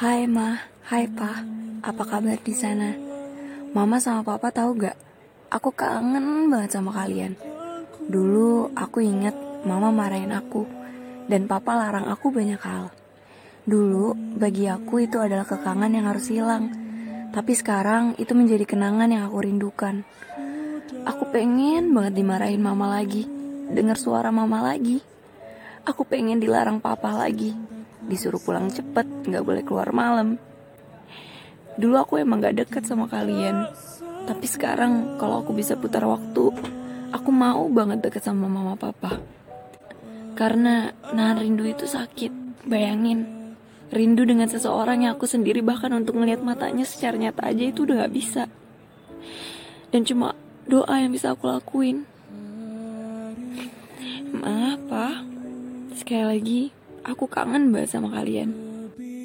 Hai Ma, hai Pa, apa kabar di sana? Mama sama Papa tahu gak? Aku kangen banget sama kalian. Dulu aku inget Mama marahin aku dan Papa larang aku banyak hal. Dulu bagi aku itu adalah kekangan yang harus hilang. Tapi sekarang itu menjadi kenangan yang aku rindukan. Aku pengen banget dimarahin Mama lagi, dengar suara Mama lagi. Aku pengen dilarang Papa lagi, disuruh pulang cepet, nggak boleh keluar malam. Dulu aku emang gak deket sama kalian, tapi sekarang kalau aku bisa putar waktu, aku mau banget deket sama mama papa. Karena nahan rindu itu sakit, bayangin. Rindu dengan seseorang yang aku sendiri bahkan untuk ngeliat matanya secara nyata aja itu udah gak bisa. Dan cuma doa yang bisa aku lakuin. Maaf, Pak. Sekali lagi, aku kangen banget sama kalian.